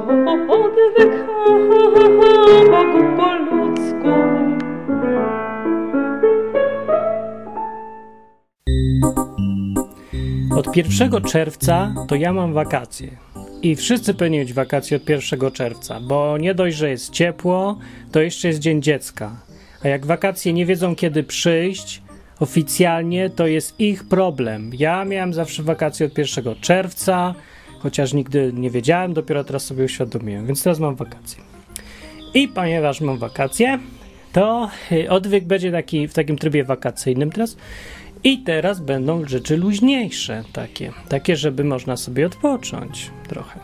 Bogu. Od 1 czerwca to ja mam wakacje. I wszyscy powinni mieć wakacje od 1 czerwca, bo nie dość, że jest ciepło, to jeszcze jest Dzień Dziecka. A jak wakacje nie wiedzą kiedy przyjść, oficjalnie to jest ich problem. Ja miałem zawsze wakacje od 1 czerwca, chociaż nigdy nie wiedziałem, dopiero teraz sobie uświadomiłem, więc teraz mam wakacje. I ponieważ mam wakacje, to y, odwyk będzie taki w takim trybie wakacyjnym teraz. I teraz będą rzeczy luźniejsze, takie, takie, żeby można sobie odpocząć trochę.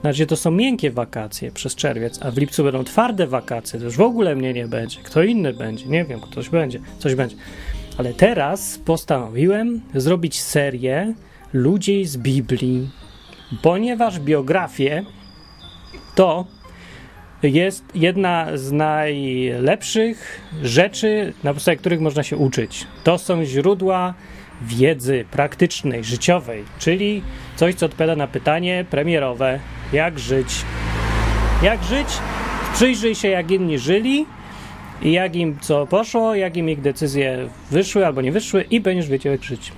Znaczy, to są miękkie wakacje przez czerwiec, a w lipcu będą twarde wakacje. To już w ogóle mnie nie będzie. Kto inny będzie? Nie wiem, ktoś będzie, coś będzie. Ale teraz postanowiłem zrobić serię ludzi z Biblii, ponieważ biografie to jest jedna z najlepszych rzeczy, na podstawie których można się uczyć. To są źródła wiedzy praktycznej, życiowej, czyli coś, co odpowiada na pytanie premierowe: jak żyć? Jak żyć? Przyjrzyj się, jak inni żyli i jak im co poszło, jak im ich decyzje wyszły albo nie wyszły, i będziesz wiedział, jak żyć.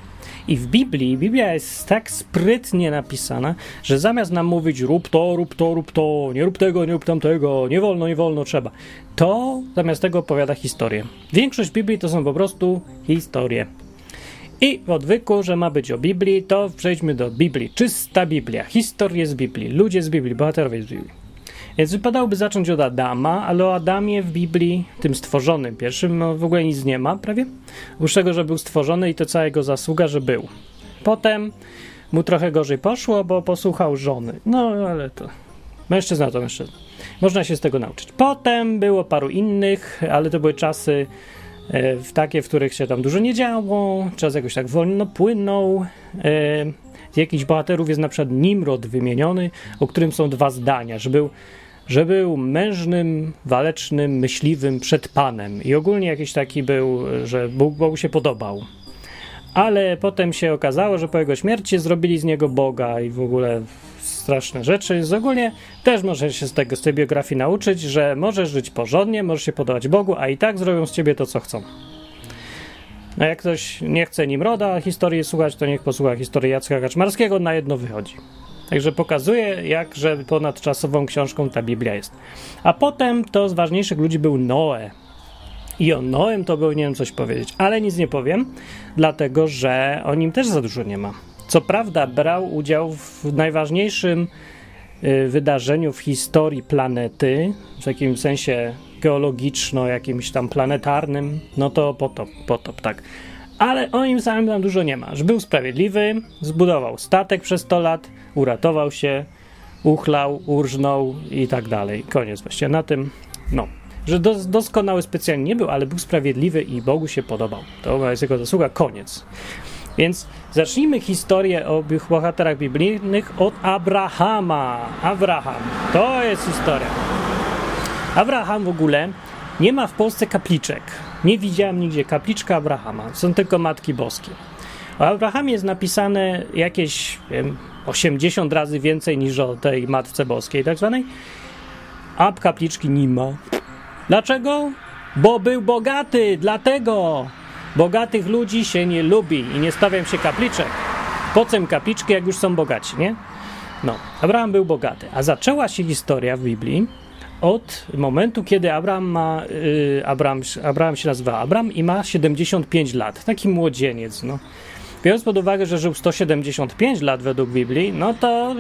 I w Biblii, Biblia jest tak sprytnie napisana, że zamiast nam mówić rób to, rób to, rób to, nie rób tego, nie rób tamtego, nie wolno, nie wolno, trzeba, to zamiast tego opowiada historię. Większość Biblii to są po prostu historie. I w odwyku, że ma być o Biblii, to przejdźmy do Biblii. Czysta Biblia, historie z Biblii, ludzie z Biblii, bohaterowie z Biblii. Więc wypadałoby zacząć od Adama, ale o Adamie w Biblii, tym stworzonym pierwszym, no w ogóle nic nie ma prawie. Oprócz tego, że był stworzony i to cała jego zasługa, że był. Potem mu trochę gorzej poszło, bo posłuchał żony. No ale to mężczyzna to mężczyzna. Można się z tego nauczyć. Potem było paru innych, ale to były czasy e, w takie, w których się tam dużo nie działo, czas jakoś tak wolno płynął. E, z jakichś bohaterów jest na przykład Nimrod wymieniony, o którym są dwa zdania, że był że był mężnym, walecznym, myśliwym przed Panem i ogólnie jakiś taki był, że Bóg, Bogu się podobał. Ale potem się okazało, że po jego śmierci zrobili z niego Boga i w ogóle straszne rzeczy. Więc ogólnie też możesz się z, tego, z tej biografii nauczyć, że możesz żyć porządnie, możesz się podobać Bogu, a i tak zrobią z ciebie to, co chcą. No jak ktoś nie chce Nimroda historii słuchać, to niech posłucha historii Jacka Kaczmarskiego, na jedno wychodzi. Także pokazuje, jak że ponadczasową książką ta Biblia jest. A potem to z ważniejszych ludzi był Noe. I o Noem to powinienem coś powiedzieć, ale nic nie powiem, dlatego że o nim też za dużo nie ma. Co prawda brał udział w najważniejszym y, wydarzeniu w historii planety, w jakimś sensie geologiczno, jakimś tam planetarnym, no to potop, potop, tak. Ale o nim samym tam dużo nie ma. Że był sprawiedliwy, zbudował statek przez 100 lat, uratował się, uchlał, urżnął i tak dalej. Koniec właściwie na tym, no. Że dos doskonały specjalnie nie był, ale był sprawiedliwy i Bogu się podobał. To jest jego zasługa, koniec. Więc zacznijmy historię o bohaterach biblijnych od Abrahama. Abraham, to jest historia. Abraham w ogóle nie ma w Polsce kapliczek. Nie widziałem nigdzie kapliczka Abrahama. Są tylko Matki Boskie. O Abrahamie jest napisane jakieś wiem, 80 razy więcej niż o tej Matce Boskiej tak zwanej, a kapliczki nie ma. Dlaczego? Bo był bogaty, dlatego. Bogatych ludzi się nie lubi i nie stawiam się kapliczek. Po co im kapliczki, jak już są bogaci, nie? No, Abraham był bogaty. A zaczęła się historia w Biblii od momentu, kiedy Abraham ma, yy, Abraham, Abraham się nazywa Abraham i ma 75 lat. Taki młodzieniec, no. Biorąc pod uwagę, że żył 175 lat według Biblii, no to,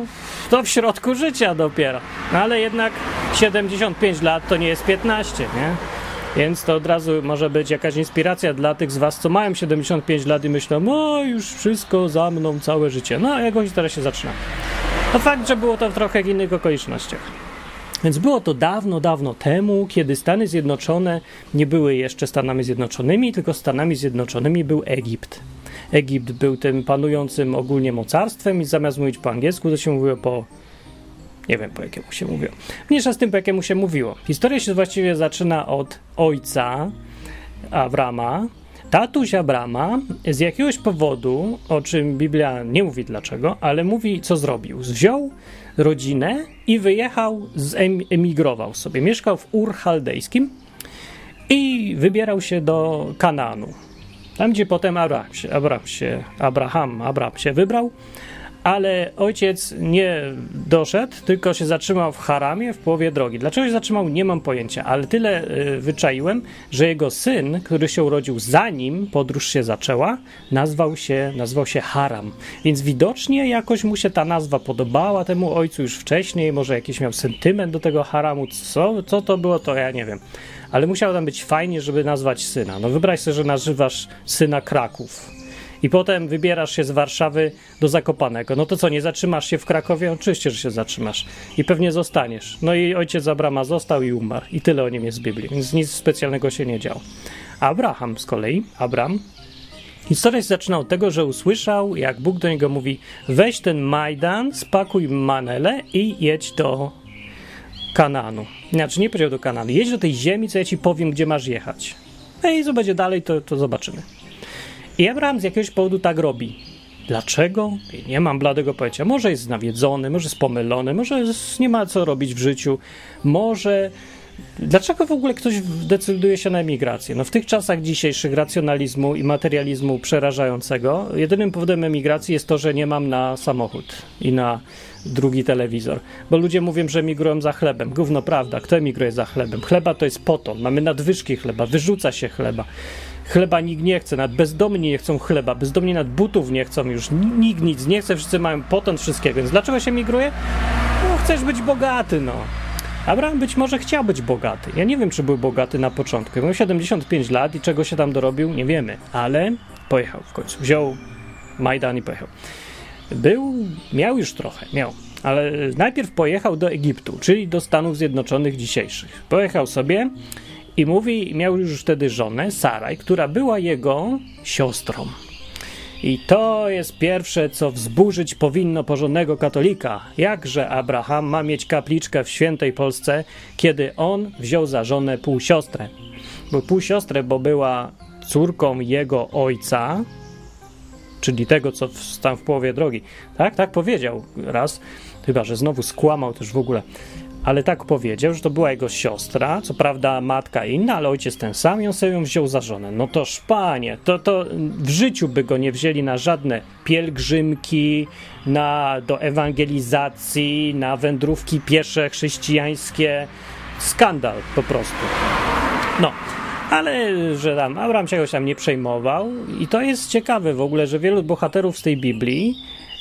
to w środku życia dopiero. No ale jednak 75 lat to nie jest 15, nie? Więc to od razu może być jakaś inspiracja dla tych z Was, co mają 75 lat i myślą, o już wszystko za mną całe życie. No, jakoś teraz się zaczyna. To fakt, że było to w trochę innych okolicznościach. Więc było to dawno, dawno temu, kiedy Stany Zjednoczone nie były jeszcze Stanami Zjednoczonymi, tylko Stanami Zjednoczonymi był Egipt. Egipt był tym panującym ogólnie mocarstwem i zamiast mówić po angielsku, to się mówiło po. Nie wiem po jakiemu się mówiło. Mniejsza z tym, po jakiemu się mówiło. Historia się właściwie zaczyna od ojca Abrama, tatuś Abrama z jakiegoś powodu, o czym Biblia nie mówi dlaczego, ale mówi, co zrobił. Wziął rodzinę i wyjechał, emigrował sobie. Mieszkał w Ur Chaldejskim i wybierał się do Kanaanu. Tam, gdzie potem się, Abraham się, Abraham, Abraham się wybrał, ale ojciec nie doszedł, tylko się zatrzymał w Haramie w połowie drogi. Dlaczego się zatrzymał, nie mam pojęcia, ale tyle y, wyczaiłem, że jego syn, który się urodził zanim podróż się zaczęła, nazwał się, nazwał się Haram. Więc widocznie jakoś mu się ta nazwa podobała temu ojcu już wcześniej, może jakiś miał sentyment do tego Haramu. Co, co to było, to ja nie wiem. Ale musiało tam być fajnie, żeby nazwać syna. No wyobraź sobie, że nazywasz syna Kraków i potem wybierasz się z Warszawy do Zakopanego. No to co, nie zatrzymasz się w Krakowie? Oczywiście, że się zatrzymasz. I pewnie zostaniesz. No i ojciec Abrama został i umarł. I tyle o nim jest w Biblii, więc nic specjalnego się nie działo. Abraham z kolei, Abram, Historia się zaczyna od tego, że usłyszał, jak Bóg do niego mówi: weź ten Majdan, spakuj manele i jedź do Kananu. Znaczy, nie powiedział do Kananu, jedź do tej ziemi, co ja ci powiem, gdzie masz jechać. No i co będzie dalej, to, to zobaczymy. I Abraham z jakiegoś powodu tak robi. Dlaczego? Nie mam bladego pojęcia. Może jest nawiedzony, może jest pomylony, może nie ma co robić w życiu, może. Dlaczego w ogóle ktoś decyduje się na emigrację? No w tych czasach dzisiejszych racjonalizmu i materializmu przerażającego, jedynym powodem emigracji jest to, że nie mam na samochód i na drugi telewizor. Bo ludzie mówią, że emigrują za chlebem. Gówno prawda, kto emigruje za chlebem? Chleba to jest poton, mamy nadwyżki chleba, wyrzuca się chleba. Chleba nikt nie chce, nawet bezdomni nie chcą chleba, bezdomni nad butów nie chcą już, nikt nic nie chce, wszyscy mają potent wszystkiego, więc dlaczego się migruje? No, chcesz być bogaty, no. Abraham być może chciał być bogaty. Ja nie wiem, czy był bogaty na początku. Miał 75 lat i czego się tam dorobił, nie wiemy, ale pojechał w końcu. Wziął Majdan i pojechał. Był, miał już trochę, miał, ale najpierw pojechał do Egiptu, czyli do Stanów Zjednoczonych dzisiejszych. Pojechał sobie i mówi, miał już wtedy żonę, Saraj, która była jego siostrą. I to jest pierwsze, co wzburzyć powinno porządnego katolika. Jakże Abraham ma mieć kapliczkę w świętej Polsce, kiedy on wziął za żonę półsiostrę. Bo półsiostrę, bo była córką jego ojca, czyli tego, co tam w połowie drogi. Tak, tak powiedział raz, chyba że znowu skłamał też w ogóle ale tak powiedział, że to była jego siostra, co prawda matka inna, ale ojciec ten sam i on sobie ją wziął za żonę. No to szpanie, to, to w życiu by go nie wzięli na żadne pielgrzymki, na, do ewangelizacji, na wędrówki piesze chrześcijańskie. Skandal po prostu. No, ale że tam Abraham czegoś tam nie przejmował i to jest ciekawe w ogóle, że wielu bohaterów z tej Biblii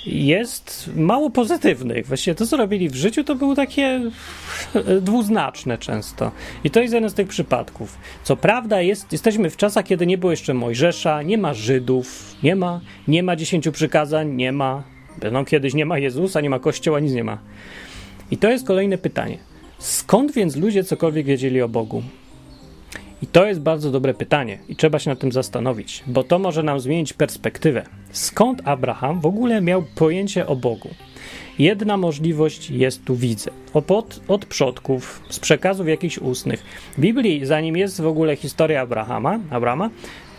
jest mało pozytywnych. Właściwie to, co robili w życiu, to było takie dwuznaczne często. I to jest jeden z tych przypadków. Co prawda, jest, jesteśmy w czasach, kiedy nie było jeszcze Mojżesza, nie ma Żydów, nie ma, nie ma dziesięciu przykazań, nie ma, no kiedyś nie ma Jezusa, nie ma Kościoła, nic nie ma. I to jest kolejne pytanie. Skąd więc ludzie cokolwiek wiedzieli o Bogu? I to jest bardzo dobre pytanie i trzeba się nad tym zastanowić, bo to może nam zmienić perspektywę. Skąd Abraham w ogóle miał pojęcie o Bogu? Jedna możliwość jest tu widzę. Od, od przodków, z przekazów jakichś ustnych. W Biblii, zanim jest w ogóle historia Abrahama, Abrama,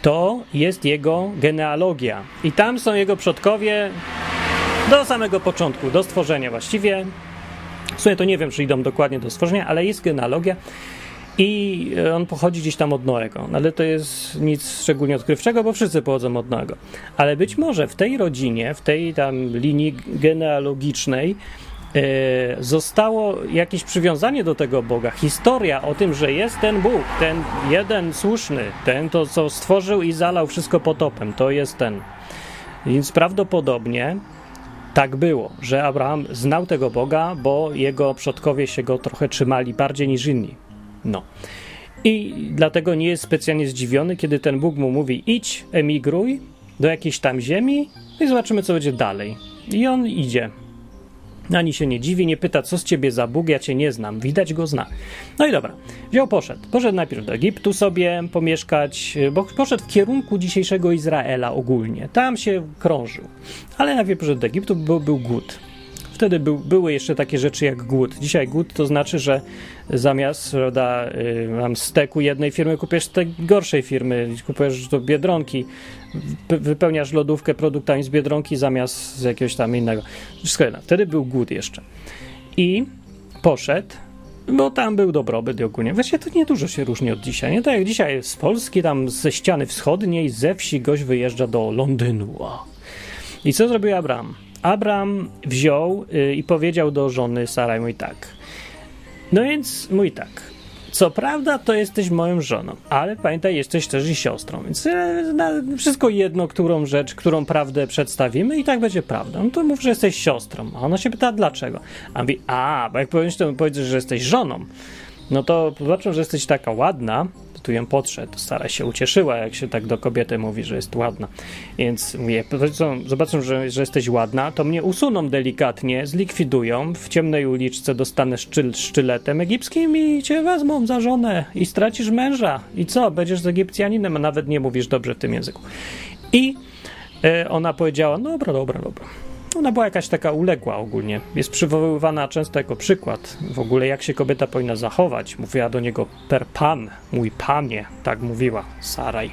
to jest jego genealogia. I tam są jego przodkowie do samego początku, do stworzenia właściwie. W sumie to nie wiem, czy idą dokładnie do stworzenia, ale jest genealogia. I on pochodzi gdzieś tam od Noego, no, ale to jest nic szczególnie odkrywczego, bo wszyscy pochodzą od Noego. Ale być może w tej rodzinie, w tej tam linii genealogicznej e, zostało jakieś przywiązanie do tego Boga. Historia o tym, że jest ten Bóg, ten jeden słuszny, ten to, co stworzył i zalał wszystko potopem, to jest ten. Więc prawdopodobnie tak było, że Abraham znał tego Boga, bo jego przodkowie się go trochę trzymali bardziej niż inni. No. I dlatego nie jest specjalnie zdziwiony, kiedy ten Bóg mu mówi: idź, emigruj do jakiejś tam ziemi i zobaczymy, co będzie dalej. I on idzie. Ani się nie dziwi, nie pyta, co z ciebie za Bóg, ja cię nie znam. Widać go zna. No i dobra, wziął, poszedł. Poszedł najpierw do Egiptu sobie pomieszkać, bo poszedł w kierunku dzisiejszego Izraela ogólnie. Tam się krążył. Ale najpierw poszedł do Egiptu, bo był głód wtedy był, były jeszcze takie rzeczy jak głód. Dzisiaj głód to znaczy, że zamiast prawda, y, mam steku jednej firmy, kupisz stek gorszej firmy, kupujesz do Biedronki, wypełniasz lodówkę produktami z Biedronki zamiast z jakiegoś tam innego. Wszystko jedno. Wtedy był głód jeszcze. I poszedł bo tam był dobrobyt ogólnie. Właściwie to niedużo się różni od dzisiaj. Nie tak jak dzisiaj z Polski, tam ze ściany wschodniej, ze wsi gość wyjeżdża do Londynu. I co zrobił Abraham? Abraham wziął y, i powiedział do żony Saraj mój tak. No więc mój tak. Co prawda, to jesteś moją żoną, ale pamiętaj, jesteś też i siostrą, więc e, wszystko jedno, którą rzecz, którą prawdę przedstawimy i tak będzie prawdą. No to mów, że jesteś siostrą. A ona się pyta, dlaczego? A mówi, a, bo jak powiesz, to że jesteś żoną, no to zobaczą, że jesteś taka ładna, tu ją podszedł. Stara się ucieszyła, jak się tak do kobiety mówi, że jest ładna. Więc mówię, zobaczą, że, że jesteś ładna, to mnie usuną delikatnie, zlikwidują, w ciemnej uliczce dostanę szczyl, sztyletem egipskim i cię wezmą za żonę i stracisz męża. I co, będziesz z Egipcjaninem, a nawet nie mówisz dobrze w tym języku. I e, ona powiedziała, dobra, dobra, dobra. Ona była jakaś taka uległa ogólnie. Jest przywoływana często jako przykład w ogóle, jak się kobieta powinna zachować. Mówiła do niego per pan, mój panie, tak mówiła Saraj.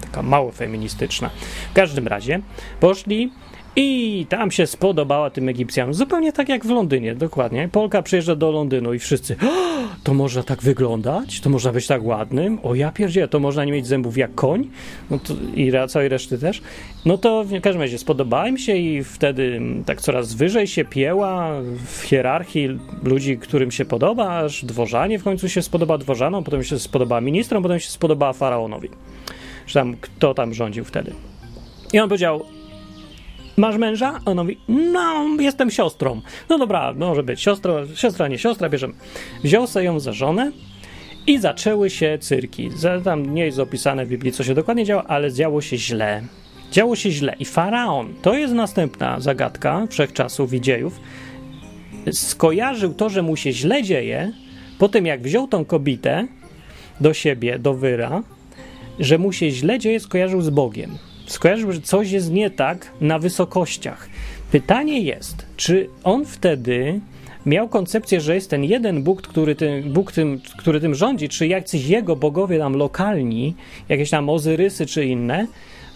Taka mało feministyczna. W każdym razie poszli i tam się spodobała tym Egipcjanom. Zupełnie tak jak w Londynie, dokładnie. Polka przyjeżdża do Londynu i wszyscy, to można tak wyglądać? To można być tak ładnym? O ja pierdzielę, to można nie mieć zębów jak koń? No to, I całej reszty też. No to w każdym razie spodobała im się i wtedy tak coraz wyżej się pieła w hierarchii ludzi, którym się podoba, aż dworzanie w końcu się spodoba dworzanom, potem się spodobała ministrom, potem się spodobała faraonowi. Że tam, kto tam rządził wtedy. I on powiedział, Masz męża? On mówi, no, jestem siostrą. No dobra, może być siostra, siostra, nie siostra, bierzemy. Wziął sobie ją za żonę i zaczęły się cyrki. Tam nie jest opisane w Biblii, co się dokładnie działo, ale działo się źle. Działo się źle. I faraon, to jest następna zagadka wszechczasów i dziejów, skojarzył to, że mu się źle dzieje, po tym jak wziął tą kobietę do siebie, do wyra, że mu się źle dzieje, skojarzył z Bogiem skojarzył, że coś jest nie tak na wysokościach. Pytanie jest, czy on wtedy miał koncepcję, że jest ten jeden Bóg, który tym, Bóg tym, który tym rządzi, czy jacyś jego bogowie tam lokalni, jakieś tam Ozyrysy czy inne,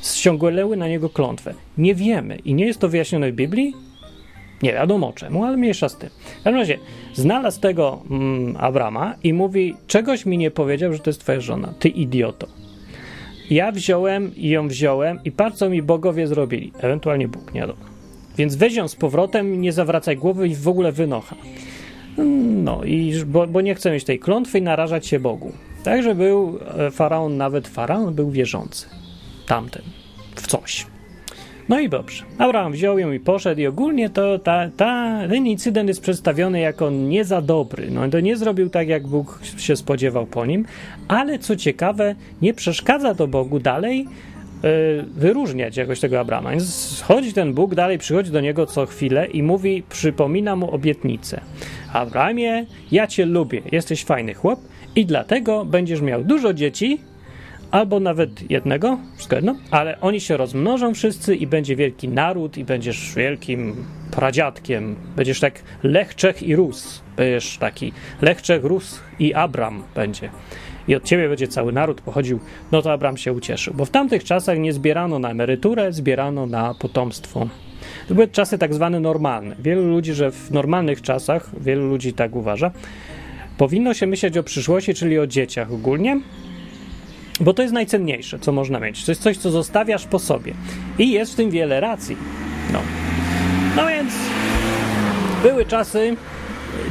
ściągnęły na niego klątwę. Nie wiemy i nie jest to wyjaśnione w Biblii. Nie wiadomo czemu, ale mniejsza z tym. W każdym razie, znalazł tego mm, Abrama i mówi, czegoś mi nie powiedział, że to jest twoja żona. Ty idioto. Ja wziąłem i ją wziąłem i co mi bogowie zrobili. Ewentualnie Bóg, nie wiadomo. Więc weź ją z powrotem, nie zawracaj głowy i w ogóle wynocha. No, i bo, bo nie chcę mieć tej klątwy i narażać się Bogu. Także był e, faraon, nawet faraon był wierzący. Tamten. W coś. No i dobrze. Abraham wziął ją i poszedł i ogólnie to ta, ta, ten incydent jest przedstawiony jako nie za dobry. No to nie zrobił tak, jak Bóg się spodziewał po nim, ale co ciekawe, nie przeszkadza to Bogu dalej yy, wyróżniać jakoś tego Abrama. Więc chodzi ten Bóg, dalej przychodzi do niego co chwilę i mówi, przypomina mu obietnicę. Abrahamie, ja cię lubię, jesteś fajny chłop i dlatego będziesz miał dużo dzieci, albo nawet jednego, wszystko jedno, ale oni się rozmnożą wszyscy i będzie wielki naród i będziesz wielkim pradziadkiem. Będziesz tak Lech, Czech i Rus. Będziesz taki Lech, Czech, Rus i Abram będzie. I od ciebie będzie cały naród pochodził. No to Abram się ucieszył, bo w tamtych czasach nie zbierano na emeryturę, zbierano na potomstwo. To były czasy tak zwane normalne. Wielu ludzi, że w normalnych czasach, wielu ludzi tak uważa, powinno się myśleć o przyszłości, czyli o dzieciach ogólnie, bo to jest najcenniejsze, co można mieć. To jest coś, co zostawiasz po sobie. I jest w tym wiele racji. No, no więc były czasy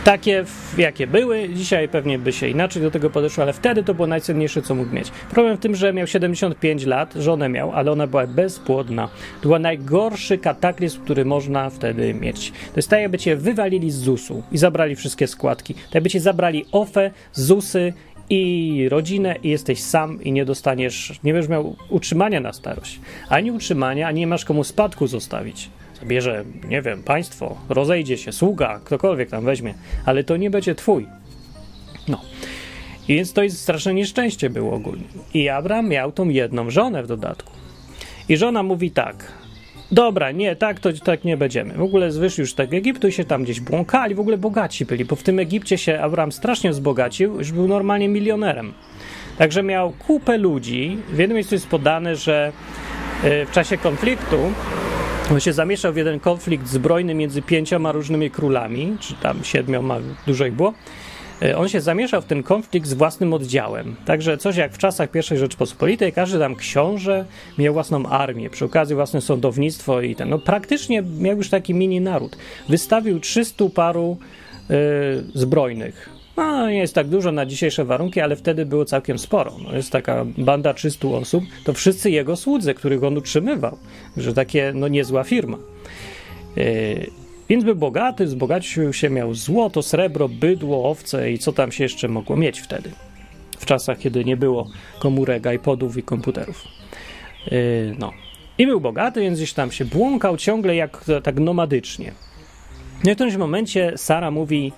takie, jakie były. Dzisiaj pewnie by się inaczej do tego podeszło, ale wtedy to było najcenniejsze, co mógł mieć. Problem w tym, że miał 75 lat, żonę miał, ale ona była bezpłodna. To był najgorszy kataklizm, który można wtedy mieć. To jest tak, jakby cię wywalili z ZUS-u i zabrali wszystkie składki. Tak jakby cię zabrali OFE, ZUSy i rodzinę i jesteś sam i nie dostaniesz, nie będziesz miał utrzymania na starość. Ani utrzymania, ani nie masz komu spadku zostawić. Zabierze, nie wiem, państwo, rozejdzie się, sługa, ktokolwiek tam weźmie, ale to nie będzie twój. No. I więc to jest straszne nieszczęście było ogólnie. I Abraham miał tą jedną żonę w dodatku. I żona mówi tak, dobra, nie, tak to tak nie będziemy. W ogóle wyszli już tego Egiptu i się tam gdzieś błąkali, w ogóle bogaci byli, bo w tym Egipcie się Abraham strasznie wzbogacił, już był normalnie milionerem. Także miał kupę ludzi. W jednym miejscu jest podane, że y, w czasie konfliktu on się zamieszał w jeden konflikt zbrojny między pięcioma różnymi królami, czy tam siedmioma, dużo ich było. Y, On się zamieszał w ten konflikt z własnym oddziałem. Także coś jak w czasach I Rzeczpospolitej, każdy tam książę miał własną armię, przy okazji własne sądownictwo i ten. No praktycznie miał już taki mini naród. Wystawił 300 paru y, zbrojnych. No, nie jest tak dużo na dzisiejsze warunki, ale wtedy było całkiem sporo. No, jest taka banda 300 osób, to wszyscy jego słudzy, których on utrzymywał. Że takie, no niezła firma. Yy, więc był bogaty, wzbogacił się, miał złoto, srebro, bydło, owce i co tam się jeszcze mogło mieć wtedy. W czasach, kiedy nie było komórek, iPodów i komputerów. Yy, no. I był bogaty, więc gdzieś tam się błąkał ciągle jak tak nomadycznie. No i w którymś momencie Sara mówi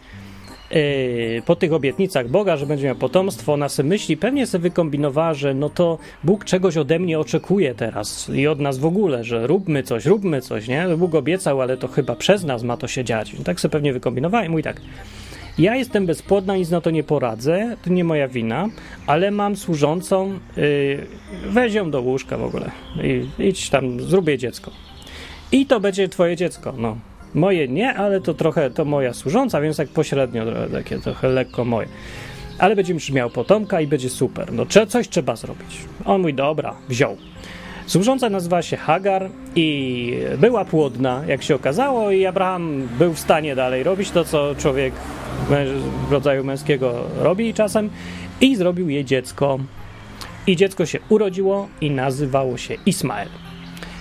po tych obietnicach Boga, że będzie miał potomstwo, ona sobie myśli, pewnie sobie wykombinowała, że no to Bóg czegoś ode mnie oczekuje teraz i od nas w ogóle, że róbmy coś, róbmy coś, nie? Bóg obiecał, ale to chyba przez nas ma to się dziać. Tak sobie pewnie wykombinowała i mówi tak, ja jestem bezpłodna, nic na to nie poradzę, to nie moja wina, ale mam służącą, yy, weź ją do łóżka w ogóle, I, idź tam, zrób jej dziecko. I to będzie twoje dziecko, no. Moje nie, ale to trochę to moja służąca, więc tak pośrednio trochę takie trochę lekko moje. Ale będziesz miał potomka i będzie super. No cze- coś trzeba zrobić. On mówi, dobra, wziął. Służąca nazywała się Hagar i była płodna, jak się okazało, i Abraham był w stanie dalej robić to, co człowiek męż- rodzaju męskiego robi czasem, i zrobił jej dziecko. I dziecko się urodziło i nazywało się Ismael.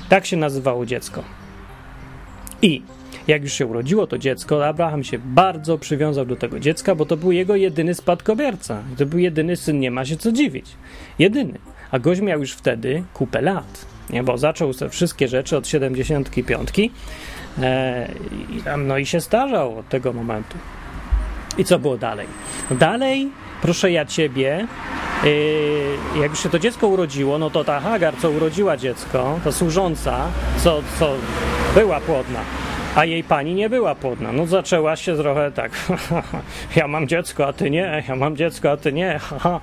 Tak się nazywało dziecko. I jak już się urodziło to dziecko, Abraham się bardzo przywiązał do tego dziecka, bo to był jego jedyny spadkobierca. To był jedyny syn, nie ma się co dziwić. Jedyny. A gość miał już wtedy kupę lat, nie? bo zaczął te wszystkie rzeczy od 75 e, no i się starzał od tego momentu. I co było dalej? Dalej, proszę ja ciebie, yy, jak już się to dziecko urodziło, no to ta Hagar, co urodziła dziecko, ta służąca, co, co była płodna, a jej pani nie była płodna. No zaczęła się trochę tak, ja mam dziecko, a ty nie, ja mam dziecko, a ty nie, haha.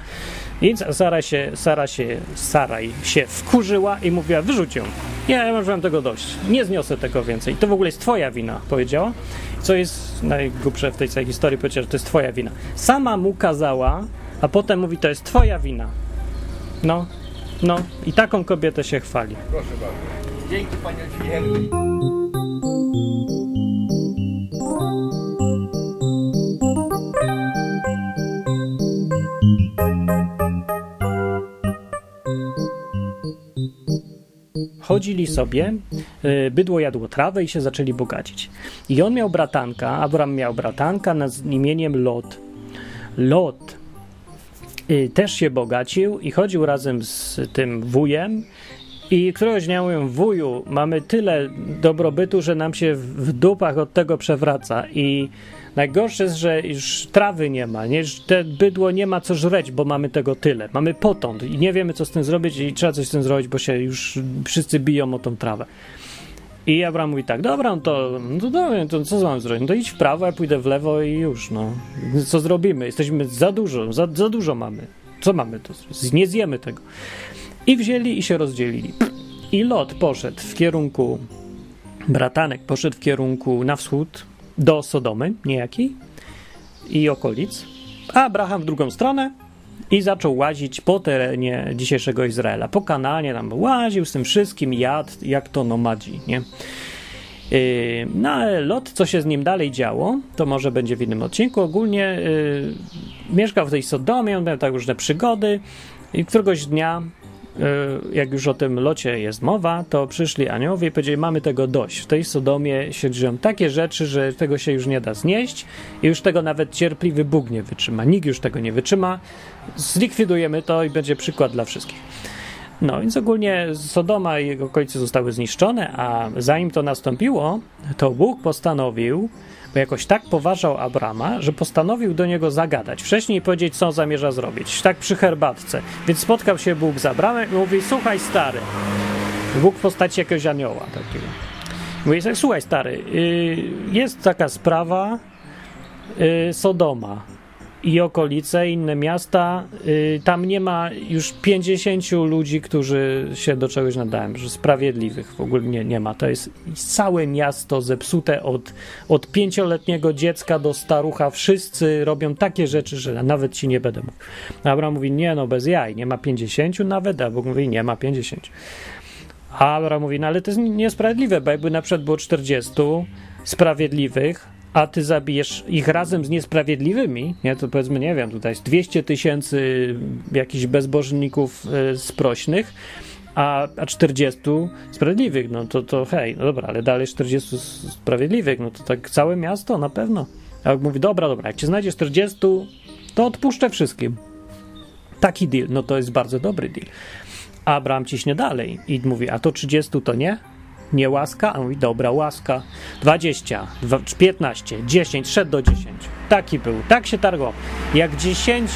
I Sara się, Sara się, Saraj się wkurzyła i mówiła, wyrzuć ją. Ja, ja już mam tego dość. Nie zniosę tego więcej. To w ogóle jest twoja wina, powiedziała. Co jest najgłupsze w tej całej historii, powiedziała, że to jest twoja wina. Sama mu kazała, a potem mówi, to jest twoja wina. No, no. I taką kobietę się chwali. Proszę bardzo. Dzięki panie Henry. Chodzili sobie, y, bydło jadło trawę i się zaczęli bogacić. I on miał bratanka, Abram miał bratanka nad imieniem Lot. Lot y, też się bogacił i chodził razem z tym wujem. I któregoś dnia mówią, wuju, mamy tyle dobrobytu, że nam się w dupach od tego przewraca. I najgorsze jest, że już trawy nie ma, nie? Te bydło nie ma co żreć, bo mamy tego tyle. Mamy potąd i nie wiemy, co z tym zrobić i trzeba coś z tym zrobić, bo się już wszyscy biją o tą trawę. I Abraham mówi tak, dobra, no to, no to, co mam zrobić? No to idź w prawo, ja pójdę w lewo i już, no. Co zrobimy? Jesteśmy za dużo, za, za dużo mamy. Co mamy zrobić? Nie zjemy tego. I wzięli i się rozdzielili. I Lot poszedł w kierunku, bratanek poszedł w kierunku na wschód do Sodomy niejakiej i okolic, a Abraham w drugą stronę i zaczął łazić po terenie dzisiejszego Izraela. Po Kananie tam łaził z tym wszystkim, jadł, jak to nomadzi, nie? Yy, No ale Lot, co się z nim dalej działo, to może będzie w innym odcinku. Ogólnie yy, mieszkał w tej Sodomie, on miał tak różne przygody i któregoś dnia, jak już o tym Locie jest mowa, to przyszli aniołowie i powiedzieli, mamy tego dość. W tej Sodomie się dzieją takie rzeczy, że tego się już nie da znieść i już tego nawet cierpliwy Bóg nie wytrzyma. Nikt już tego nie wytrzyma. Zlikwidujemy to i będzie przykład dla wszystkich. No więc ogólnie Sodoma i jego okolice zostały zniszczone, a zanim to nastąpiło, to Bóg postanowił, bo jakoś tak poważał Abrama, że postanowił do niego zagadać. Wcześniej powiedzieć, co zamierza zrobić. Tak przy herbatce. Więc spotkał się Bóg z Abramem i mówi, słuchaj stary, Bóg w postaci jakiegoś anioła takiego. Mówi słuchaj stary, y, jest taka sprawa y, Sodoma i okolice, inne miasta, y, tam nie ma już 50 ludzi, którzy się do czegoś nadają, że sprawiedliwych w ogóle nie, nie ma. To jest całe miasto zepsute od, od pięcioletniego dziecka do starucha. Wszyscy robią takie rzeczy, że nawet ci nie będę mógł. Abraham mówi, nie no, bez jaj, nie ma 50 nawet, a Bóg mówi, nie ma 50. A Abraham mówi, no ale to jest niesprawiedliwe, bo jakby na przykład było 40 sprawiedliwych, a ty zabijesz ich razem z niesprawiedliwymi, nie, to powiedzmy, nie wiem, tutaj jest 200 tysięcy jakichś bezbożników y, sprośnych, a, a 40 sprawiedliwych, no to, to hej, no dobra, ale dalej 40 sprawiedliwych, no to tak całe miasto na pewno. A jak mówi, dobra, dobra, jak cię znajdziesz 40, to odpuszczę wszystkim. Taki deal, no to jest bardzo dobry deal. Abraham ciśnie dalej i mówi, a to 30 to nie? Nie łaska? A mówi, dobra, łaska. 20, 15, 10, szedł do 10. Taki był, tak się targał. Jak 10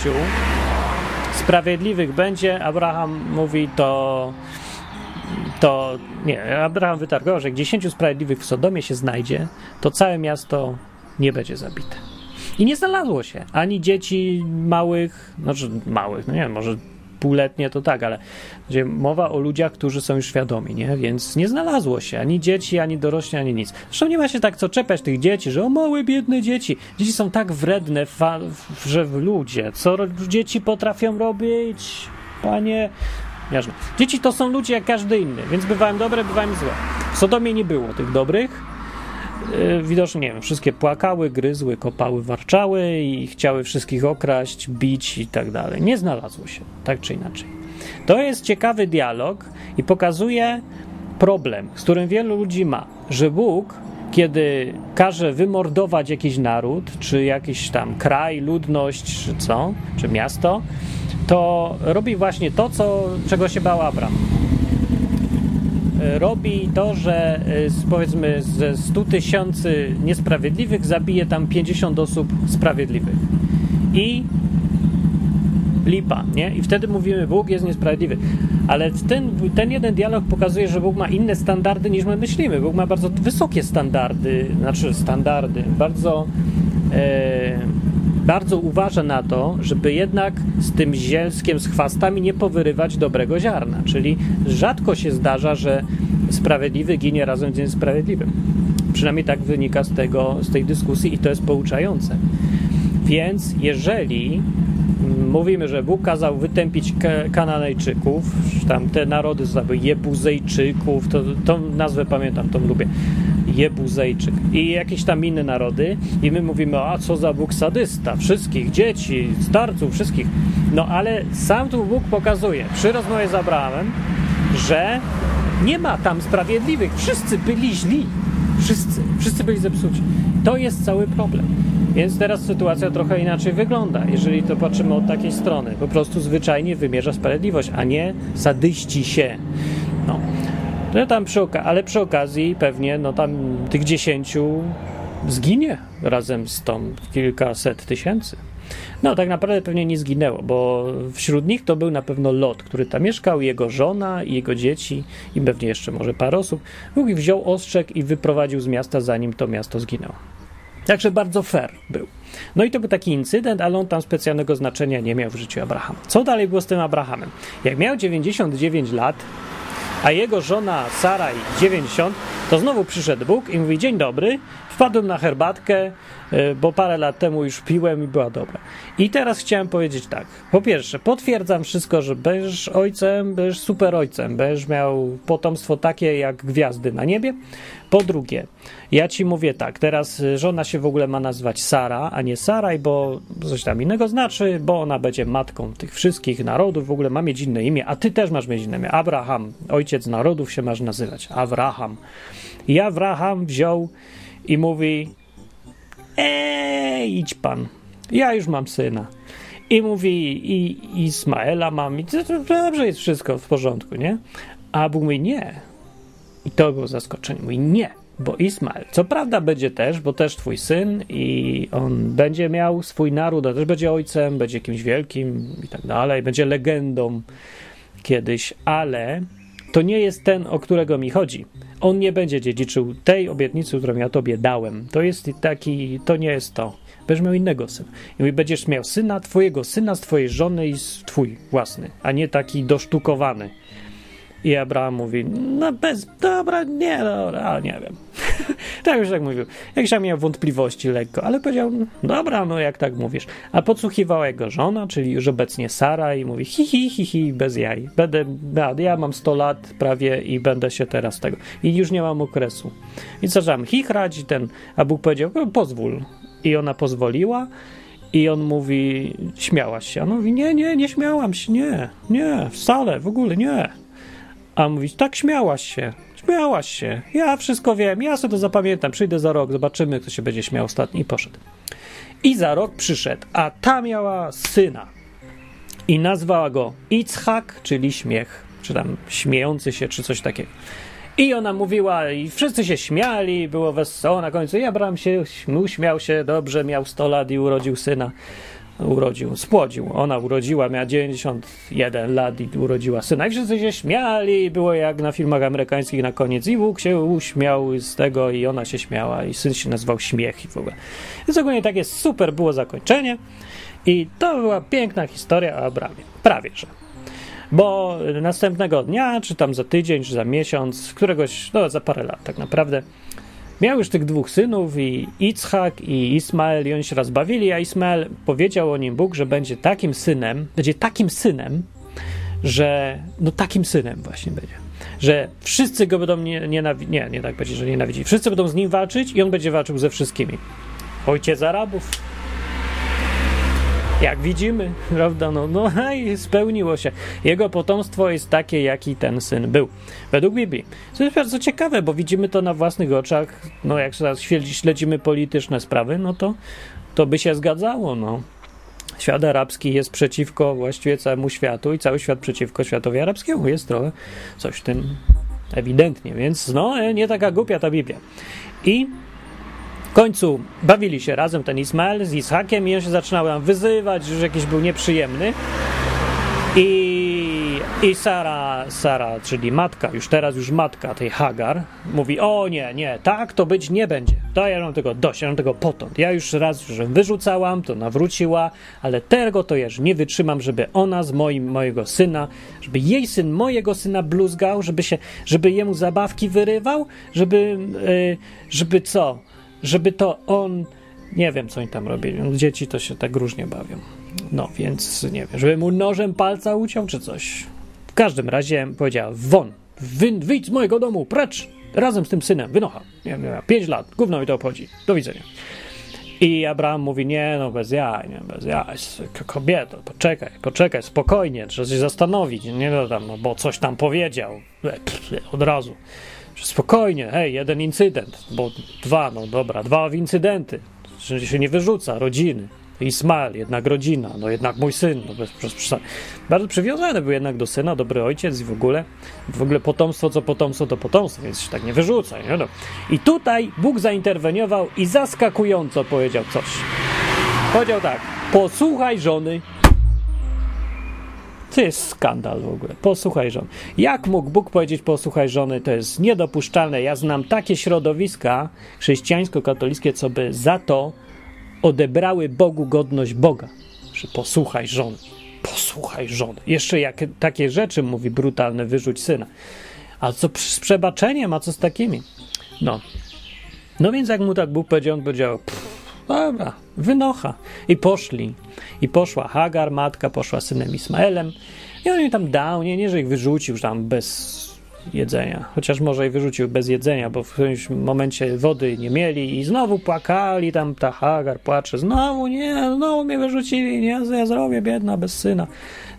sprawiedliwych będzie, Abraham mówi, to to nie, Abraham wytargował, że jak 10 sprawiedliwych w Sodomie się znajdzie, to całe miasto nie będzie zabite. I nie znalazło się ani dzieci małych, znaczy małych, no nie wiem, może półletnie to tak, ale mowa o ludziach, którzy są już świadomi, nie? Więc nie znalazło się ani dzieci, ani dorośli, ani nic. Zresztą nie ma się tak co czepiać tych dzieci, że o małe, biedne dzieci. Dzieci są tak wredne, fa- że w ludzie. Co dzieci potrafią robić? Panie... Dzieci to są ludzie jak każdy inny, więc bywają dobre, bywają złe. W Sodomie nie było tych dobrych, widocznie, nie wiem, wszystkie płakały, gryzły, kopały, warczały i chciały wszystkich okraść, bić i tak dalej. Nie znalazło się, tak czy inaczej. To jest ciekawy dialog i pokazuje problem, z którym wielu ludzi ma, że Bóg, kiedy każe wymordować jakiś naród, czy jakiś tam kraj, ludność, czy co, czy miasto, to robi właśnie to, co, czego się bał Abraham robi to, że powiedzmy ze 100 tysięcy niesprawiedliwych zabije tam 50 osób sprawiedliwych. I lipa, nie? I wtedy mówimy, Bóg jest niesprawiedliwy. Ale ten, ten jeden dialog pokazuje, że Bóg ma inne standardy niż my myślimy. Bóg ma bardzo wysokie standardy, znaczy standardy, bardzo. E, bardzo uważa na to, żeby jednak z tym zielskiem, z chwastami nie powyrywać dobrego ziarna. Czyli rzadko się zdarza, że sprawiedliwy ginie razem z niesprawiedliwym. Przynajmniej tak wynika z, tego, z tej dyskusji i to jest pouczające. Więc jeżeli mówimy, że Bóg kazał wytępić Kananejczyków, tam te narody zwały Jebuzejczyków, to, tą nazwę pamiętam, tą lubię. Jebuzejczyk i jakieś tam inne narody i my mówimy, a co za Bóg sadysta, wszystkich dzieci, starców, wszystkich. No ale sam tu Bóg pokazuje przy rozmowie z Abrahamem, że nie ma tam sprawiedliwych, wszyscy byli źli, wszyscy, wszyscy byli zepsuci. To jest cały problem. Więc teraz sytuacja trochę inaczej wygląda, jeżeli to patrzymy od takiej strony. Po prostu zwyczajnie wymierza sprawiedliwość, a nie sadyści się. No. To tam przy ale przy okazji pewnie no tam tych dziesięciu zginie razem z tą kilkaset tysięcy. No, tak naprawdę pewnie nie zginęło, bo wśród nich to był na pewno Lot, który tam mieszkał, jego żona i jego dzieci i pewnie jeszcze może parę osób. Ich wziął ostrzeg i wyprowadził z miasta, zanim to miasto zginęło. Także bardzo fair był. No i to był taki incydent, ale on tam specjalnego znaczenia nie miał w życiu Abrahama. Co dalej było z tym Abrahamem? Jak miał 99 lat, a jego żona Sara 90, to znowu przyszedł Bóg i mówi: Dzień dobry, wpadłem na herbatkę, y, bo parę lat temu już piłem i była dobra. I teraz chciałem powiedzieć tak. Po pierwsze, potwierdzam wszystko, że będziesz ojcem, będziesz super ojcem, będziesz miał potomstwo takie jak gwiazdy na niebie. Po drugie, ja ci mówię tak, teraz żona się w ogóle ma nazywać Sara, a nie Saraj, bo coś tam innego znaczy, bo ona będzie matką tych wszystkich narodów, w ogóle ma mieć inne imię, a ty też masz mieć inne imię. Abraham, ojciec narodów się masz nazywać. Abraham. I Abraham wziął i mówi: Ej, idź pan, ja już mam syna. I mówi: I Ismaela mam, i to, to dobrze jest wszystko w porządku, nie? A Bóg mówi: Nie. I to było zaskoczenie. Mówi: Nie, bo Ismael, co prawda będzie też, bo też twój syn i on będzie miał swój naród, a też będzie ojcem, będzie kimś wielkim i tak dalej, będzie legendą kiedyś, ale to nie jest ten, o którego mi chodzi. On nie będzie dziedziczył tej obietnicy, którą ja tobie dałem. To jest taki, to nie jest to. Będziesz miał innego syna. I mówi, będziesz miał syna, twojego syna z twojej żony i twój własny, a nie taki dosztukowany. I Abraham mówi, no bez, dobra, nie, dobra, nie wiem. tak już tak mówił. Jakś tam miał wątpliwości lekko, ale powiedział, dobra, no jak tak mówisz. A podsłuchiwała jego żona, czyli już obecnie Sara i mówi, hi, hi, hi, hi, bez jaj. Będę, ja mam 100 lat prawie i będę się teraz tego. I już nie mam okresu. I zaczęłam chichrać i ten, a Bóg powiedział, no, pozwól. I ona pozwoliła. I on mówi, śmiałaś się. A on mówi, nie, nie, nie śmiałam się, nie, nie, wcale, w ogóle nie. A mówi, tak śmiałaś się, śmiałaś się, ja wszystko wiem, ja sobie to zapamiętam, przyjdę za rok, zobaczymy, kto się będzie śmiał ostatni. I poszedł. I za rok przyszedł, a ta miała syna. I nazwała go Itzhak, czyli śmiech, czy tam śmiejący się, czy coś takiego. I ona mówiła, i wszyscy się śmiali, było wesoło na końcu. I Abraham się uśmiał się dobrze, miał 100 lat i urodził syna. Urodził, spłodził. Ona urodziła, miała 91 lat i urodziła syna. I wszyscy się śmiali, było jak na filmach amerykańskich na koniec. I Bóg się uśmiał z tego, i ona się śmiała, i syn się nazywał Śmiech i w ogóle. Więc ogólnie takie super było zakończenie. I to była piękna historia o Abramie. Prawie że bo następnego dnia, czy tam za tydzień, czy za miesiąc, któregoś, no za parę lat tak naprawdę, miał już tych dwóch synów, i Itzhak, i Ismael, i oni się rozbawili, a Ismael powiedział o nim Bóg, że będzie takim synem, będzie takim synem, że, no takim synem właśnie będzie, że wszyscy go będą nienawidzić, nie, nie tak będzie, że nienawidzi, wszyscy będą z nim walczyć i on będzie walczył ze wszystkimi. Ojciec Arabów, jak widzimy, prawda? No, no i spełniło się. Jego potomstwo jest takie, jaki ten syn był. Według Biblii. To jest bardzo ciekawe, bo widzimy to na własnych oczach. No, jak teraz śledzimy polityczne sprawy, no to, to by się zgadzało, no. Świat arabski jest przeciwko właściwie całemu światu i cały świat przeciwko światowi arabskiemu. Jest trochę coś w tym ewidentnie, więc no, nie taka głupia ta Biblia. I końcu bawili się razem ten Ismael z Ishakiem i on się zaczynał tam wyzywać, że jakiś był nieprzyjemny. I, i Sara, Sara, czyli matka, już teraz już matka tej Hagar, mówi: O nie, nie, tak to być nie będzie. To ja mam tego dość, ja mam tego potąd. Ja już raz już wyrzucałam, to nawróciła, ale tego to już nie wytrzymam, żeby ona z moim, mojego syna, żeby jej syn mojego syna bluzgał, żeby się, żeby jemu zabawki wyrywał, żeby, yy, żeby co? Żeby to on, nie wiem co oni tam robili, dzieci to się tak różnie bawią. No więc nie wiem, żeby mu nożem palca uciął czy coś. W każdym razie powiedziała, won, wy, wyjdź z mojego domu, precz, razem z tym synem, wynocha. Nie wiem, pięć lat, gówno mi to obchodzi, do widzenia. I Abraham mówi, nie no, bez jaj, nie, bez jaj, kobieto, poczekaj, poczekaj, spokojnie, trzeba się zastanowić, nie no tam, no, bo coś tam powiedział, od razu. Spokojnie, hej, jeden incydent, bo dwa, no dobra, dwa incydenty, że się nie wyrzuca, rodziny. Ismael, jednak rodzina, no jednak mój syn, no bez, bez, bardzo przywiązany był jednak do syna, dobry ojciec i w ogóle, w ogóle potomstwo co potomstwo to potomstwo, więc się tak nie wyrzuca, nie no. I tutaj Bóg zainterweniował i zaskakująco powiedział coś. Powiedział tak, posłuchaj żony to jest skandal w ogóle. Posłuchaj żony. Jak mógł Bóg powiedzieć posłuchaj żony? To jest niedopuszczalne. Ja znam takie środowiska chrześcijańsko-katolickie, co by za to odebrały Bogu godność Boga. Że posłuchaj żony. Posłuchaj żony. Jeszcze jak takie rzeczy mówi brutalne, wyrzuć syna. A co z przebaczeniem, a co z takimi? No. No więc jak mu tak Bóg powiedział, on powiedział, pff, Dobra, wynocha. I poszli. I poszła Hagar, matka, poszła synem Ismaelem. I on im tam dał, nie, nie, że ich wyrzucił tam bez jedzenia. Chociaż może i wyrzucił bez jedzenia, bo w którymś momencie wody nie mieli i znowu płakali, tam ta Hagar płacze, znowu nie, znowu mnie wyrzucili, nie, ja zrobię, biedna, bez syna.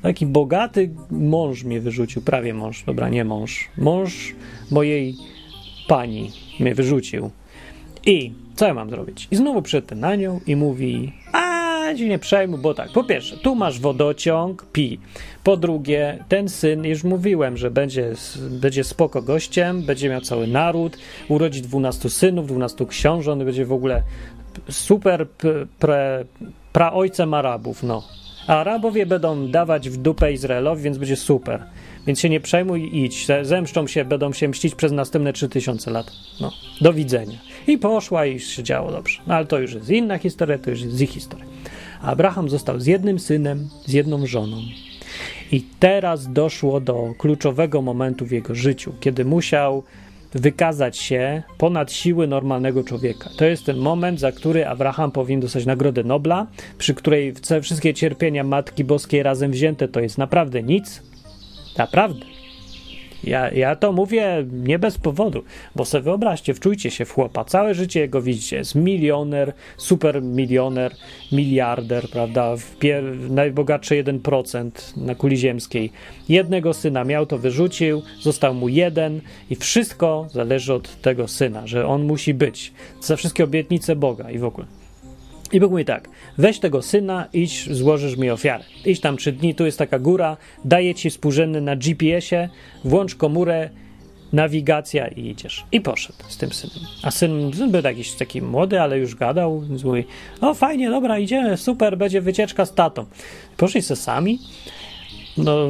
Taki bogaty mąż mnie wyrzucił, prawie mąż, dobra, nie mąż, mąż mojej pani mnie wyrzucił. I co ja mam zrobić? I znowu przyszedł na nią i mówi, a się nie przejmuj, bo tak, po pierwsze, tu masz wodociąg, pi. Po drugie, ten syn, już mówiłem, że będzie, będzie spoko gościem, będzie miał cały naród, urodzi 12 synów, 12 książąt, będzie w ogóle super praojcem Arabów, no. A Arabowie będą dawać w dupę Izraelowi, więc będzie super. Więc się nie przejmuj i idź. Zemszczą się, będą się mścić przez następne 3000 lat. No, do widzenia. I poszła i się działo dobrze. No ale to już jest inna historia, to już jest ich historia. Abraham został z jednym synem, z jedną żoną. I teraz doszło do kluczowego momentu w jego życiu, kiedy musiał wykazać się ponad siły normalnego człowieka. To jest ten moment, za który Abraham powinien dostać Nagrodę Nobla, przy której wszystkie cierpienia Matki Boskiej razem wzięte to jest naprawdę nic. Naprawdę. Ja, ja to mówię nie bez powodu, bo sobie wyobraźcie, wczujcie się w chłopa. Całe życie jego widzicie. Jest milioner, super milioner, miliarder, prawda? Pier, najbogatszy 1% na kuli ziemskiej. Jednego syna miał, to wyrzucił, został mu jeden i wszystko zależy od tego syna, że on musi być. Za wszystkie obietnice Boga i w ogóle. I Bóg mówi tak, weź tego syna, idź, złożysz mi ofiarę. Idź tam trzy dni, tu jest taka góra, daję ci współrzędny na GPS-ie, włącz komórę, nawigacja i idziesz. I poszedł z tym synem. A syn, syn był jakiś taki młody, ale już gadał, więc mówi, o fajnie, dobra, idziemy, super, będzie wycieczka z tatą. Poszli se sami, no,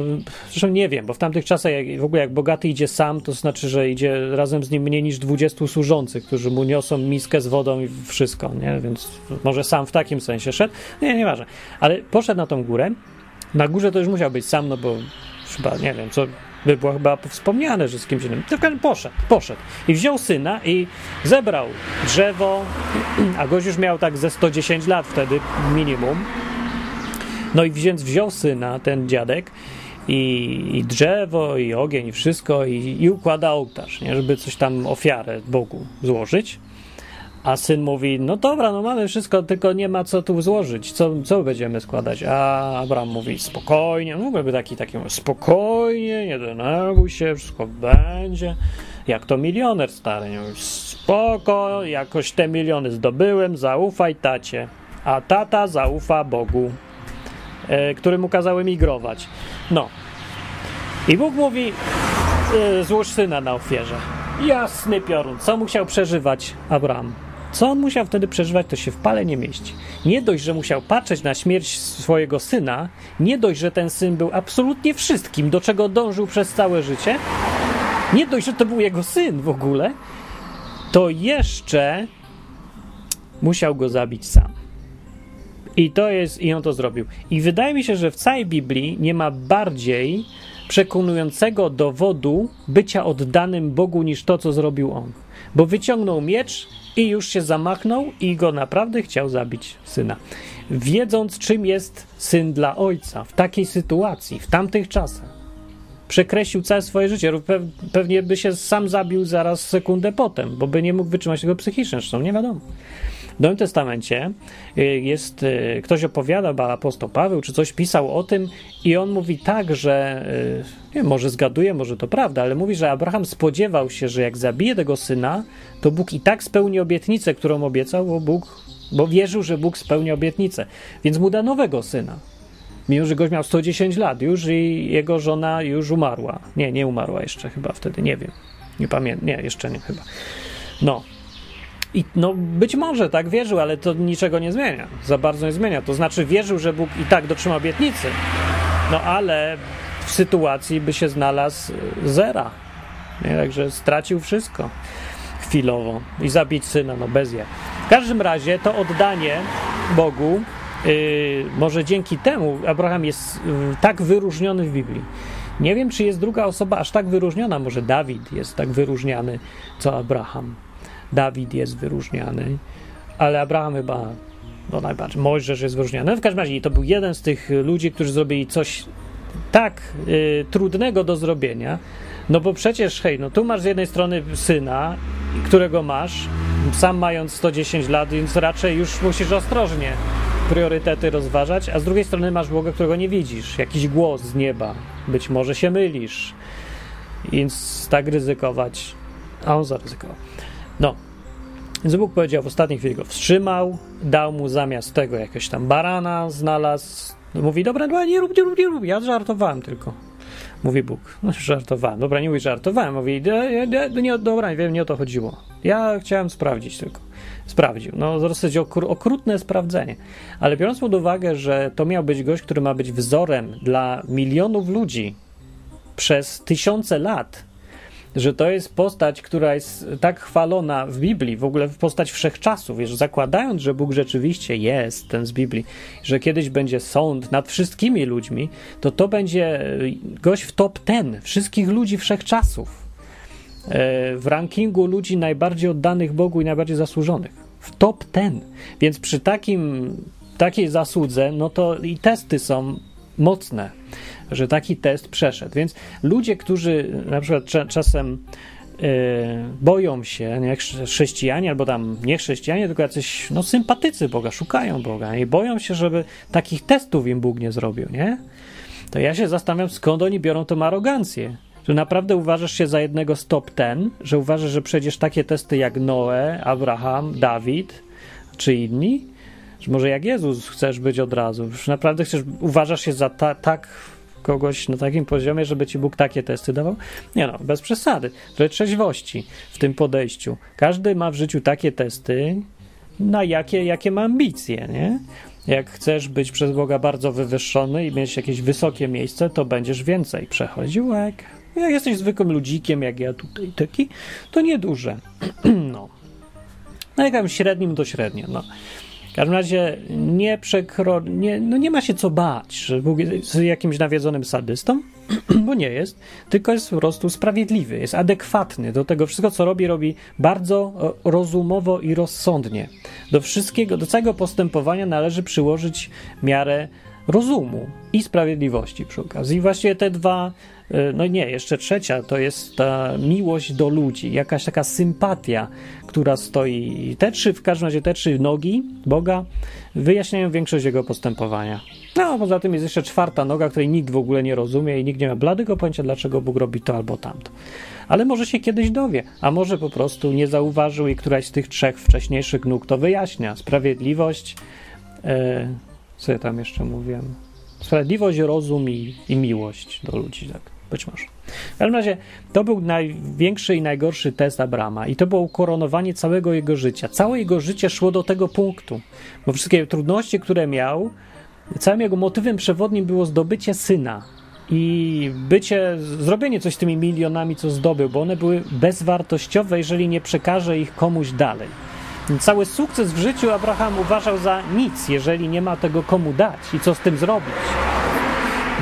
zresztą nie wiem, bo w tamtych czasach jak, w ogóle jak bogaty idzie sam, to znaczy, że idzie razem z nim mniej niż 20 służących, którzy mu niosą miskę z wodą i wszystko, nie? Więc może sam w takim sensie szedł. Nie, nieważne. Ale poszedł na tą górę. Na górze to już musiał być sam, no bo chyba, nie wiem, co by było chyba wspomniane, że z kimś innym. To poszedł, poszedł. I wziął syna i zebrał drzewo, a gość już miał tak ze 110 lat wtedy minimum no i więc wziął syna, ten dziadek, i, i drzewo, i ogień, i wszystko, i, i układa ołtarz, nie? żeby coś tam ofiarę Bogu złożyć. A syn mówi, no dobra, no mamy wszystko, tylko nie ma co tu złożyć. Co, co będziemy składać? A Abraham mówi, spokojnie, w ogóle by taki, taki spokojnie, nie denerwuj się, wszystko będzie. Jak to milioner stary, nie? spoko, jakoś te miliony zdobyłem, zaufaj tacie. A tata zaufa Bogu e, którym kazały migrować. No. I Bóg mówi, e, złóż syna na ofierze. Jasny piorun. Co musiał przeżywać Abraham? Co on musiał wtedy przeżywać, to się w pale nie mieści. Nie dość, że musiał patrzeć na śmierć swojego syna, nie dość, że ten syn był absolutnie wszystkim, do czego dążył przez całe życie, nie dość, że to był jego syn w ogóle, to jeszcze musiał go zabić sam. I to jest, i on to zrobił. I wydaje mi się, że w całej Biblii nie ma bardziej przekonującego dowodu bycia oddanym Bogu niż to, co zrobił on. Bo wyciągnął miecz i już się zamachnął i go naprawdę chciał zabić syna. Wiedząc, czym jest syn dla ojca w takiej sytuacji, w tamtych czasach. Przekreślił całe swoje życie. Pewnie by się sam zabił zaraz sekundę potem, bo by nie mógł wytrzymać tego psychicznie, zresztą nie wiadomo. W Nowym Testamencie y, jest, y, ktoś opowiada, bo apostoł Paweł czy coś pisał o tym i on mówi tak, że y, nie, może zgaduje, może to prawda, ale mówi, że Abraham spodziewał się, że jak zabije tego syna, to Bóg i tak spełni obietnicę, którą obiecał, bo Bóg, bo wierzył, że Bóg spełni obietnicę, więc mu da nowego syna. Mimo, że gość miał 110 lat już i jego żona już umarła. Nie, nie umarła jeszcze chyba wtedy, nie wiem. Nie pamiętam, nie, jeszcze nie chyba. No, i no być może tak wierzył, ale to niczego nie zmienia. Za bardzo nie zmienia. To znaczy wierzył, że Bóg i tak dotrzyma obietnicy. No ale w sytuacji by się znalazł zera. Nie? Także stracił wszystko chwilowo i zabić syna, no bez je. W każdym razie to oddanie Bogu, yy, może dzięki temu Abraham jest yy, tak wyróżniony w Biblii. Nie wiem, czy jest druga osoba aż tak wyróżniona, może Dawid jest tak wyróżniany, co Abraham. Dawid jest wyróżniany, ale Abraham chyba no najbardziej, Mojżesz jest wyróżniany. No w każdym razie to był jeden z tych ludzi, którzy zrobili coś tak y, trudnego do zrobienia, no bo przecież, hej, no tu masz z jednej strony syna, którego masz, sam mając 110 lat, więc raczej już musisz ostrożnie priorytety rozważać, a z drugiej strony masz Boga, którego nie widzisz, jakiś głos z nieba, być może się mylisz, więc tak ryzykować, a on zaryzykował. No. Więc Bóg powiedział w ostatniej chwili go wstrzymał, dał mu zamiast tego jakiegoś tam barana, znalazł. Mówi, dobra, dobra, nie rób, nie rób, nie rób, ja żartowałem tylko. Mówi Bóg, no żartowałem. Dobra, nie mówi żartowałem. Mówi, nie, nie, nie, dobra, nie wiem, nie o to chodziło. Ja chciałem sprawdzić tylko. Sprawdził. No, dosyć okrutne sprawdzenie. Ale biorąc pod uwagę, że to miał być gość, który ma być wzorem dla milionów ludzi, przez tysiące lat, że to jest postać, która jest tak chwalona w Biblii, w ogóle postać wszechczasów, wiesz, zakładając, że Bóg rzeczywiście jest, ten z Biblii, że kiedyś będzie sąd nad wszystkimi ludźmi, to to będzie gość w top ten wszystkich ludzi wszechczasów. E, w rankingu ludzi najbardziej oddanych Bogu i najbardziej zasłużonych. W top ten. Więc przy takim, takiej zasłudze, no to i testy są mocne, że taki test przeszedł. Więc ludzie, którzy na przykład cza- czasem yy, boją się, chrze- chrześcijanie, albo tam nie chrześcijanie, tylko jacyś no, sympatycy Boga, szukają Boga i boją się, żeby takich testów im Bóg nie zrobił, nie? To ja się zastanawiam, skąd oni biorą tą arogancję. Że naprawdę uważasz się za jednego top ten, że uważasz, że przejdziesz takie testy jak Noe, Abraham, Dawid czy inni? Że może jak Jezus chcesz być od razu? Że naprawdę chcesz, uważasz się za ta, tak kogoś na takim poziomie, żeby ci Bóg takie testy dawał? Nie no, bez przesady. Trochę trzeźwości w tym podejściu. Każdy ma w życiu takie testy, na jakie, jakie ma ambicje, nie? Jak chcesz być przez Boga bardzo wywyższony i mieć jakieś wysokie miejsce, to będziesz więcej przechodził, jak, jak jesteś zwykłym ludzikiem, jak ja tutaj taki, to nieduże. no. No jakimś średnim to średnio, no. Każdym razie nie przekro... Nie, no nie ma się co bać, że Bóg jest jakimś nawiedzonym sadystą, bo nie jest, tylko jest po prostu sprawiedliwy, jest adekwatny do tego wszystko, co robi, robi bardzo e, rozumowo i rozsądnie. Do wszystkiego, do całego postępowania należy przyłożyć miarę rozumu i sprawiedliwości przy okazji. I właściwie te dwa, no nie, jeszcze trzecia, to jest ta miłość do ludzi, jakaś taka sympatia, która stoi. Te trzy, w każdym razie te trzy nogi Boga wyjaśniają większość jego postępowania. No, poza tym jest jeszcze czwarta noga, której nikt w ogóle nie rozumie i nikt nie ma bladego pojęcia, dlaczego Bóg robi to albo tamto. Ale może się kiedyś dowie, a może po prostu nie zauważył i któraś z tych trzech wcześniejszych nóg to wyjaśnia. Sprawiedliwość, e, co ja tam jeszcze mówiłem? Sprawiedliwość, rozum i, i miłość do ludzi, tak. Być może. W każdym razie to był największy i najgorszy test Abrama i to było ukoronowanie całego jego życia. Całe jego życie szło do tego punktu, bo wszystkie trudności, które miał, całym jego motywem przewodnim było zdobycie syna i bycie, zrobienie coś z tymi milionami, co zdobył, bo one były bezwartościowe, jeżeli nie przekaże ich komuś dalej. Cały sukces w życiu Abraham uważał za nic, jeżeli nie ma tego komu dać i co z tym zrobić.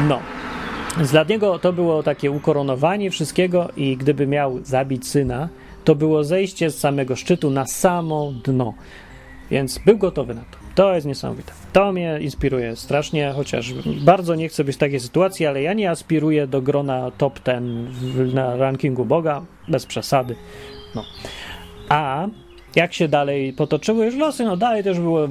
No. Dla niego to było takie ukoronowanie wszystkiego i gdyby miał zabić syna, to było zejście z samego szczytu na samo dno. Więc był gotowy na to. To jest niesamowite. To mnie inspiruje strasznie, chociaż bardzo nie chcę być w takiej sytuacji, ale ja nie aspiruję do grona top ten na rankingu Boga, bez przesady. No. A jak się dalej potoczyły już losy, no dalej też było e,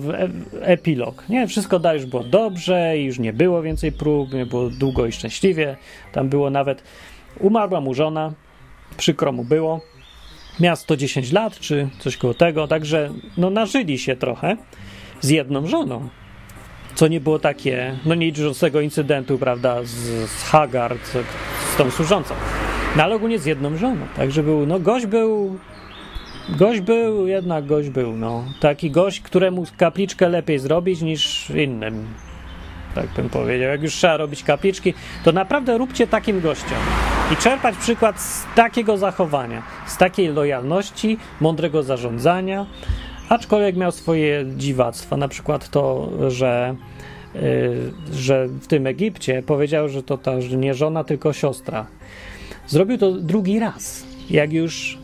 epilog. Nie, wszystko dalej już było dobrze i już nie było więcej prób, nie było długo i szczęśliwie. Tam było nawet, umarła mu żona, przykro mu było. Miała 110 lat, czy coś koło tego, także no nażyli się trochę z jedną żoną. Co nie było takie, no nie licząc tego incydentu, prawda, z, z z, z tą służącą. No ale ogólnie z jedną żoną. Także był, no gość był Gość był, jednak gość był, no. Taki gość, któremu kapliczkę lepiej zrobić niż innym. Tak bym powiedział. Jak już trzeba robić kapliczki, to naprawdę róbcie takim gościom. I czerpać przykład z takiego zachowania, z takiej lojalności, mądrego zarządzania. Aczkolwiek miał swoje dziwactwa, na przykład to, że, yy, że w tym Egipcie powiedział, że to ta nie żona, tylko siostra. Zrobił to drugi raz jak już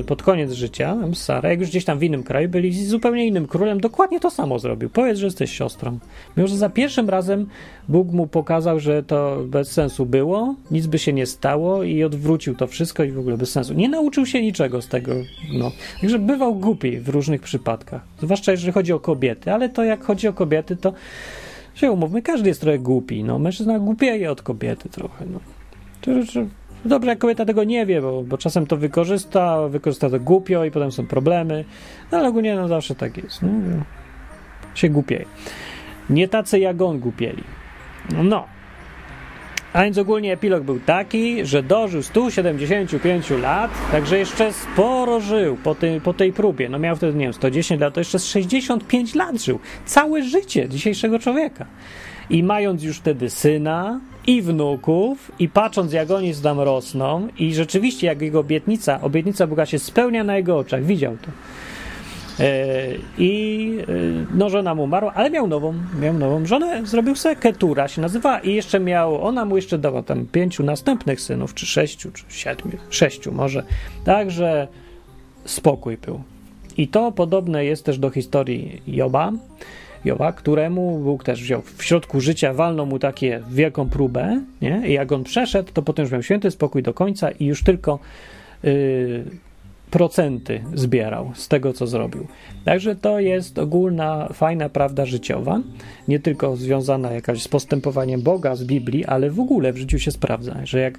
y, pod koniec życia, Sara, jak już gdzieś tam w innym kraju byli z zupełnie innym królem, dokładnie to samo zrobił. Powiedz, że jesteś siostrą. Mimo, że za pierwszym razem Bóg mu pokazał, że to bez sensu było, nic by się nie stało i odwrócił to wszystko i w ogóle bez sensu. Nie nauczył się niczego z tego. No. Także bywał głupi w różnych przypadkach. Zwłaszcza jeżeli chodzi o kobiety, ale to jak chodzi o kobiety, to się umówmy, każdy jest trochę głupi. No. Mężczyzna głupieje od kobiety trochę. No. Czy, czy, Dobrze, jak kobieta tego nie wie, bo, bo czasem to wykorzysta, wykorzysta to głupio i potem są problemy, no ale ogólnie no zawsze tak jest. No, się głupieje. Nie tacy jak on głupieli. No. A więc ogólnie epilog był taki, że dożył 175 lat, także jeszcze sporo żył po, tej po tej próbie. No miał wtedy, nie wiem, 110 lat, to jeszcze z 65 lat żył. Całe życie dzisiejszego człowieka. I mając już wtedy syna i wnuków, i patrząc, jak oni tam rosną, i rzeczywiście, jak jego obietnica, obietnica Boga się spełnia na jego oczach, widział to. E, I e, no, żona mu umarła, ale miał nową, miał nową żonę, zrobił sobie Ketura się nazywa i jeszcze miał, ona mu jeszcze dała tam pięciu następnych synów, czy sześciu, czy siedmiu, sześciu może. Także spokój był. I to podobne jest też do historii Joba, Joba, któremu Bóg też wziął w środku życia, walnął mu takie wielką próbę, nie? I jak on przeszedł, to potem już miał święty spokój do końca i już tylko yy, procenty zbierał z tego, co zrobił. Także to jest ogólna, fajna prawda życiowa, nie tylko związana jakaś z postępowaniem Boga, z Biblii, ale w ogóle w życiu się sprawdza, że jak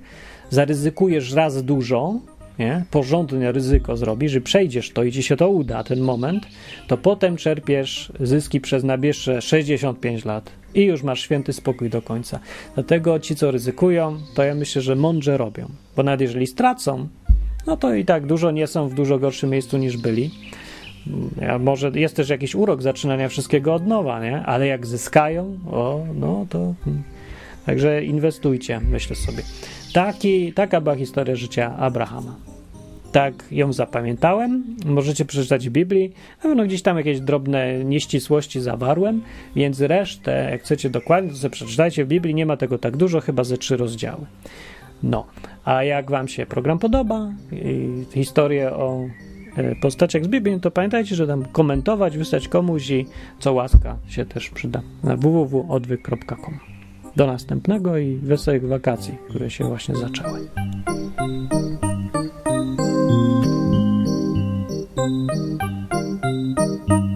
zaryzykujesz raz dużo, nie? porządne ryzyko zrobisz, że przejdziesz to i ci się to uda, ten moment, to potem czerpiesz zyski przez najbliższe 65 lat i już masz święty spokój do końca. Dlatego ci, co ryzykują, to ja myślę, że mądrze robią, bo nawet jeżeli stracą, no to i tak dużo nie są w dużo gorszym miejscu niż byli. Może jest też jakiś urok zaczynania wszystkiego od nowa, nie? Ale jak zyskają, o, no to. hmm. Także inwestujcie, myślę sobie. Taki, taka była historia życia Abrahama. Tak ją zapamiętałem. Możecie przeczytać w Biblii. Na pewno gdzieś tam jakieś drobne nieścisłości zawarłem, więc resztę, jak chcecie dokładnie, to sobie przeczytajcie w Biblii. Nie ma tego tak dużo, chyba ze trzy rozdziały. No, a jak Wam się program podoba, i historię o e, postaciach z Biblii, to pamiętajcie, że tam komentować, wysłać komuś i co łaska się też przyda na www.odwyk.com. Do następnego i wesołych wakacji, które się właśnie zaczęły. Thank you.